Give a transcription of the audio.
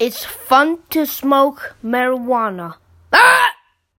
It's fun to smoke marijuana.